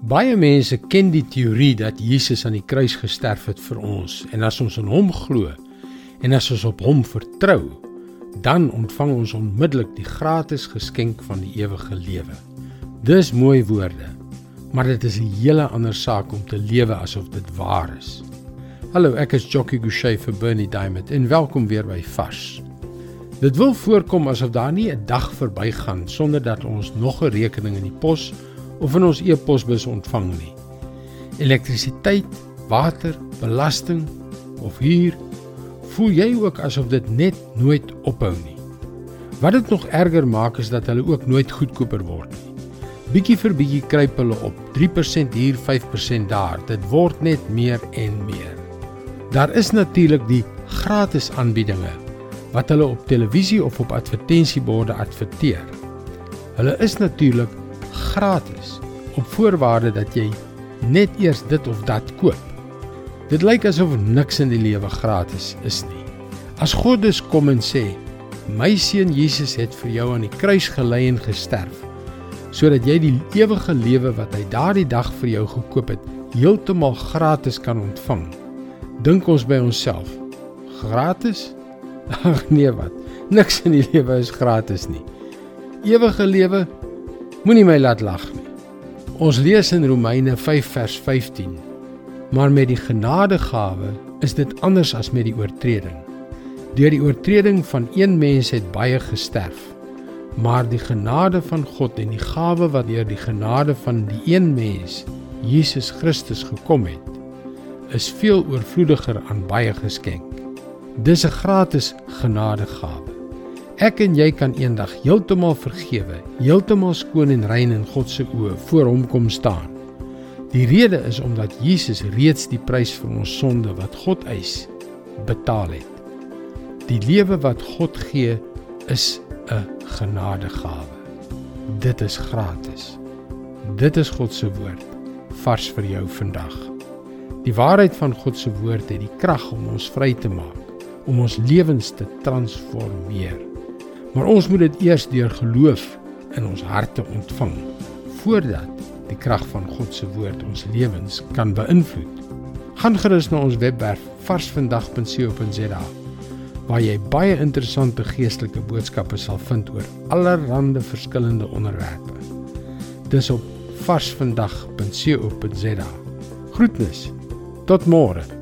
Baie mense ken die teorie dat Jesus aan die kruis gesterf het vir ons en as ons in hom glo en as ons op hom vertrou, dan ontvang ons onmiddellik die gratis geskenk van die ewige lewe. Dis mooi woorde, maar dit is 'n hele ander saak om te lewe asof dit waar is. Hallo, ek is Jockey Gouchee vir Bernie Diamond en welkom weer by Vars. Dit wil voorkom asof daar nie 'n dag verbygaan sonder dat ons nog 'n rekening in die pos of in ons e-posbus ontvang nie. Elektrisiteit, water, belasting of huur, voel jy ook asof dit net nooit ophou nie. Wat dit nog erger maak is dat hulle ook nooit goedkoper word nie. Bietjie vir bietjie kruip hulle op, 3% hier, 5% daar. Dit word net meer en meer. Daar is natuurlik die gratis aanbiedinge wat hulle op televisie of op advertensieborde adverteer. Hulle is natuurlik gratis op voorwaarde dat jy net eers dit of dat koop. Dit lyk asof niks in die lewe gratis is nie. As God dus kom en sê, "My seun Jesus het vir jou aan die kruis gelei en gesterf, sodat jy die ewige lewe wat hy daardie dag vir jou gekoop het, heeltemal gratis kan ontvang." Dink ons by onsself, gratis? Ag nee wat. Niks in die lewe is gratis nie. Ewige lewe Moenie my laat lag nie. Ons lees in Romeine 5 vers 15. Maar met die genadegawe is dit anders as met die oortreding. Deur die oortreding van een mens het baie gesterf. Maar die genade van God en die gawe wat deur die genade van die een mens, Jesus Christus gekom het, is veel oorvloediger aan baie geskenk. Dis 'n gratis genadegawe. Ek en jy kan eendag heeltemal vergewe, heeltemal skoon en rein in God se oë voor hom kom staan. Die rede is omdat Jesus reeds die prys vir ons sonde wat God eis, betaal het. Die lewe wat God gee is 'n genadegawe. Dit is gratis. Dit is God se woord vars vir jou vandag. Die waarheid van God se woord het die krag om ons vry te maak, om ons lewens te transformeer. Maar ons moet dit eers deur geloof in ons harte ontvang voordat die krag van God se woord ons lewens kan beïnvloed. Gaan gerus na ons webwerf varsvandag.co.za waar jy baie interessante geestelike boodskappe sal vind oor allerlei verskillende onderwerpe. Dis op varsvandag.co.za. Groetnis. Tot môre.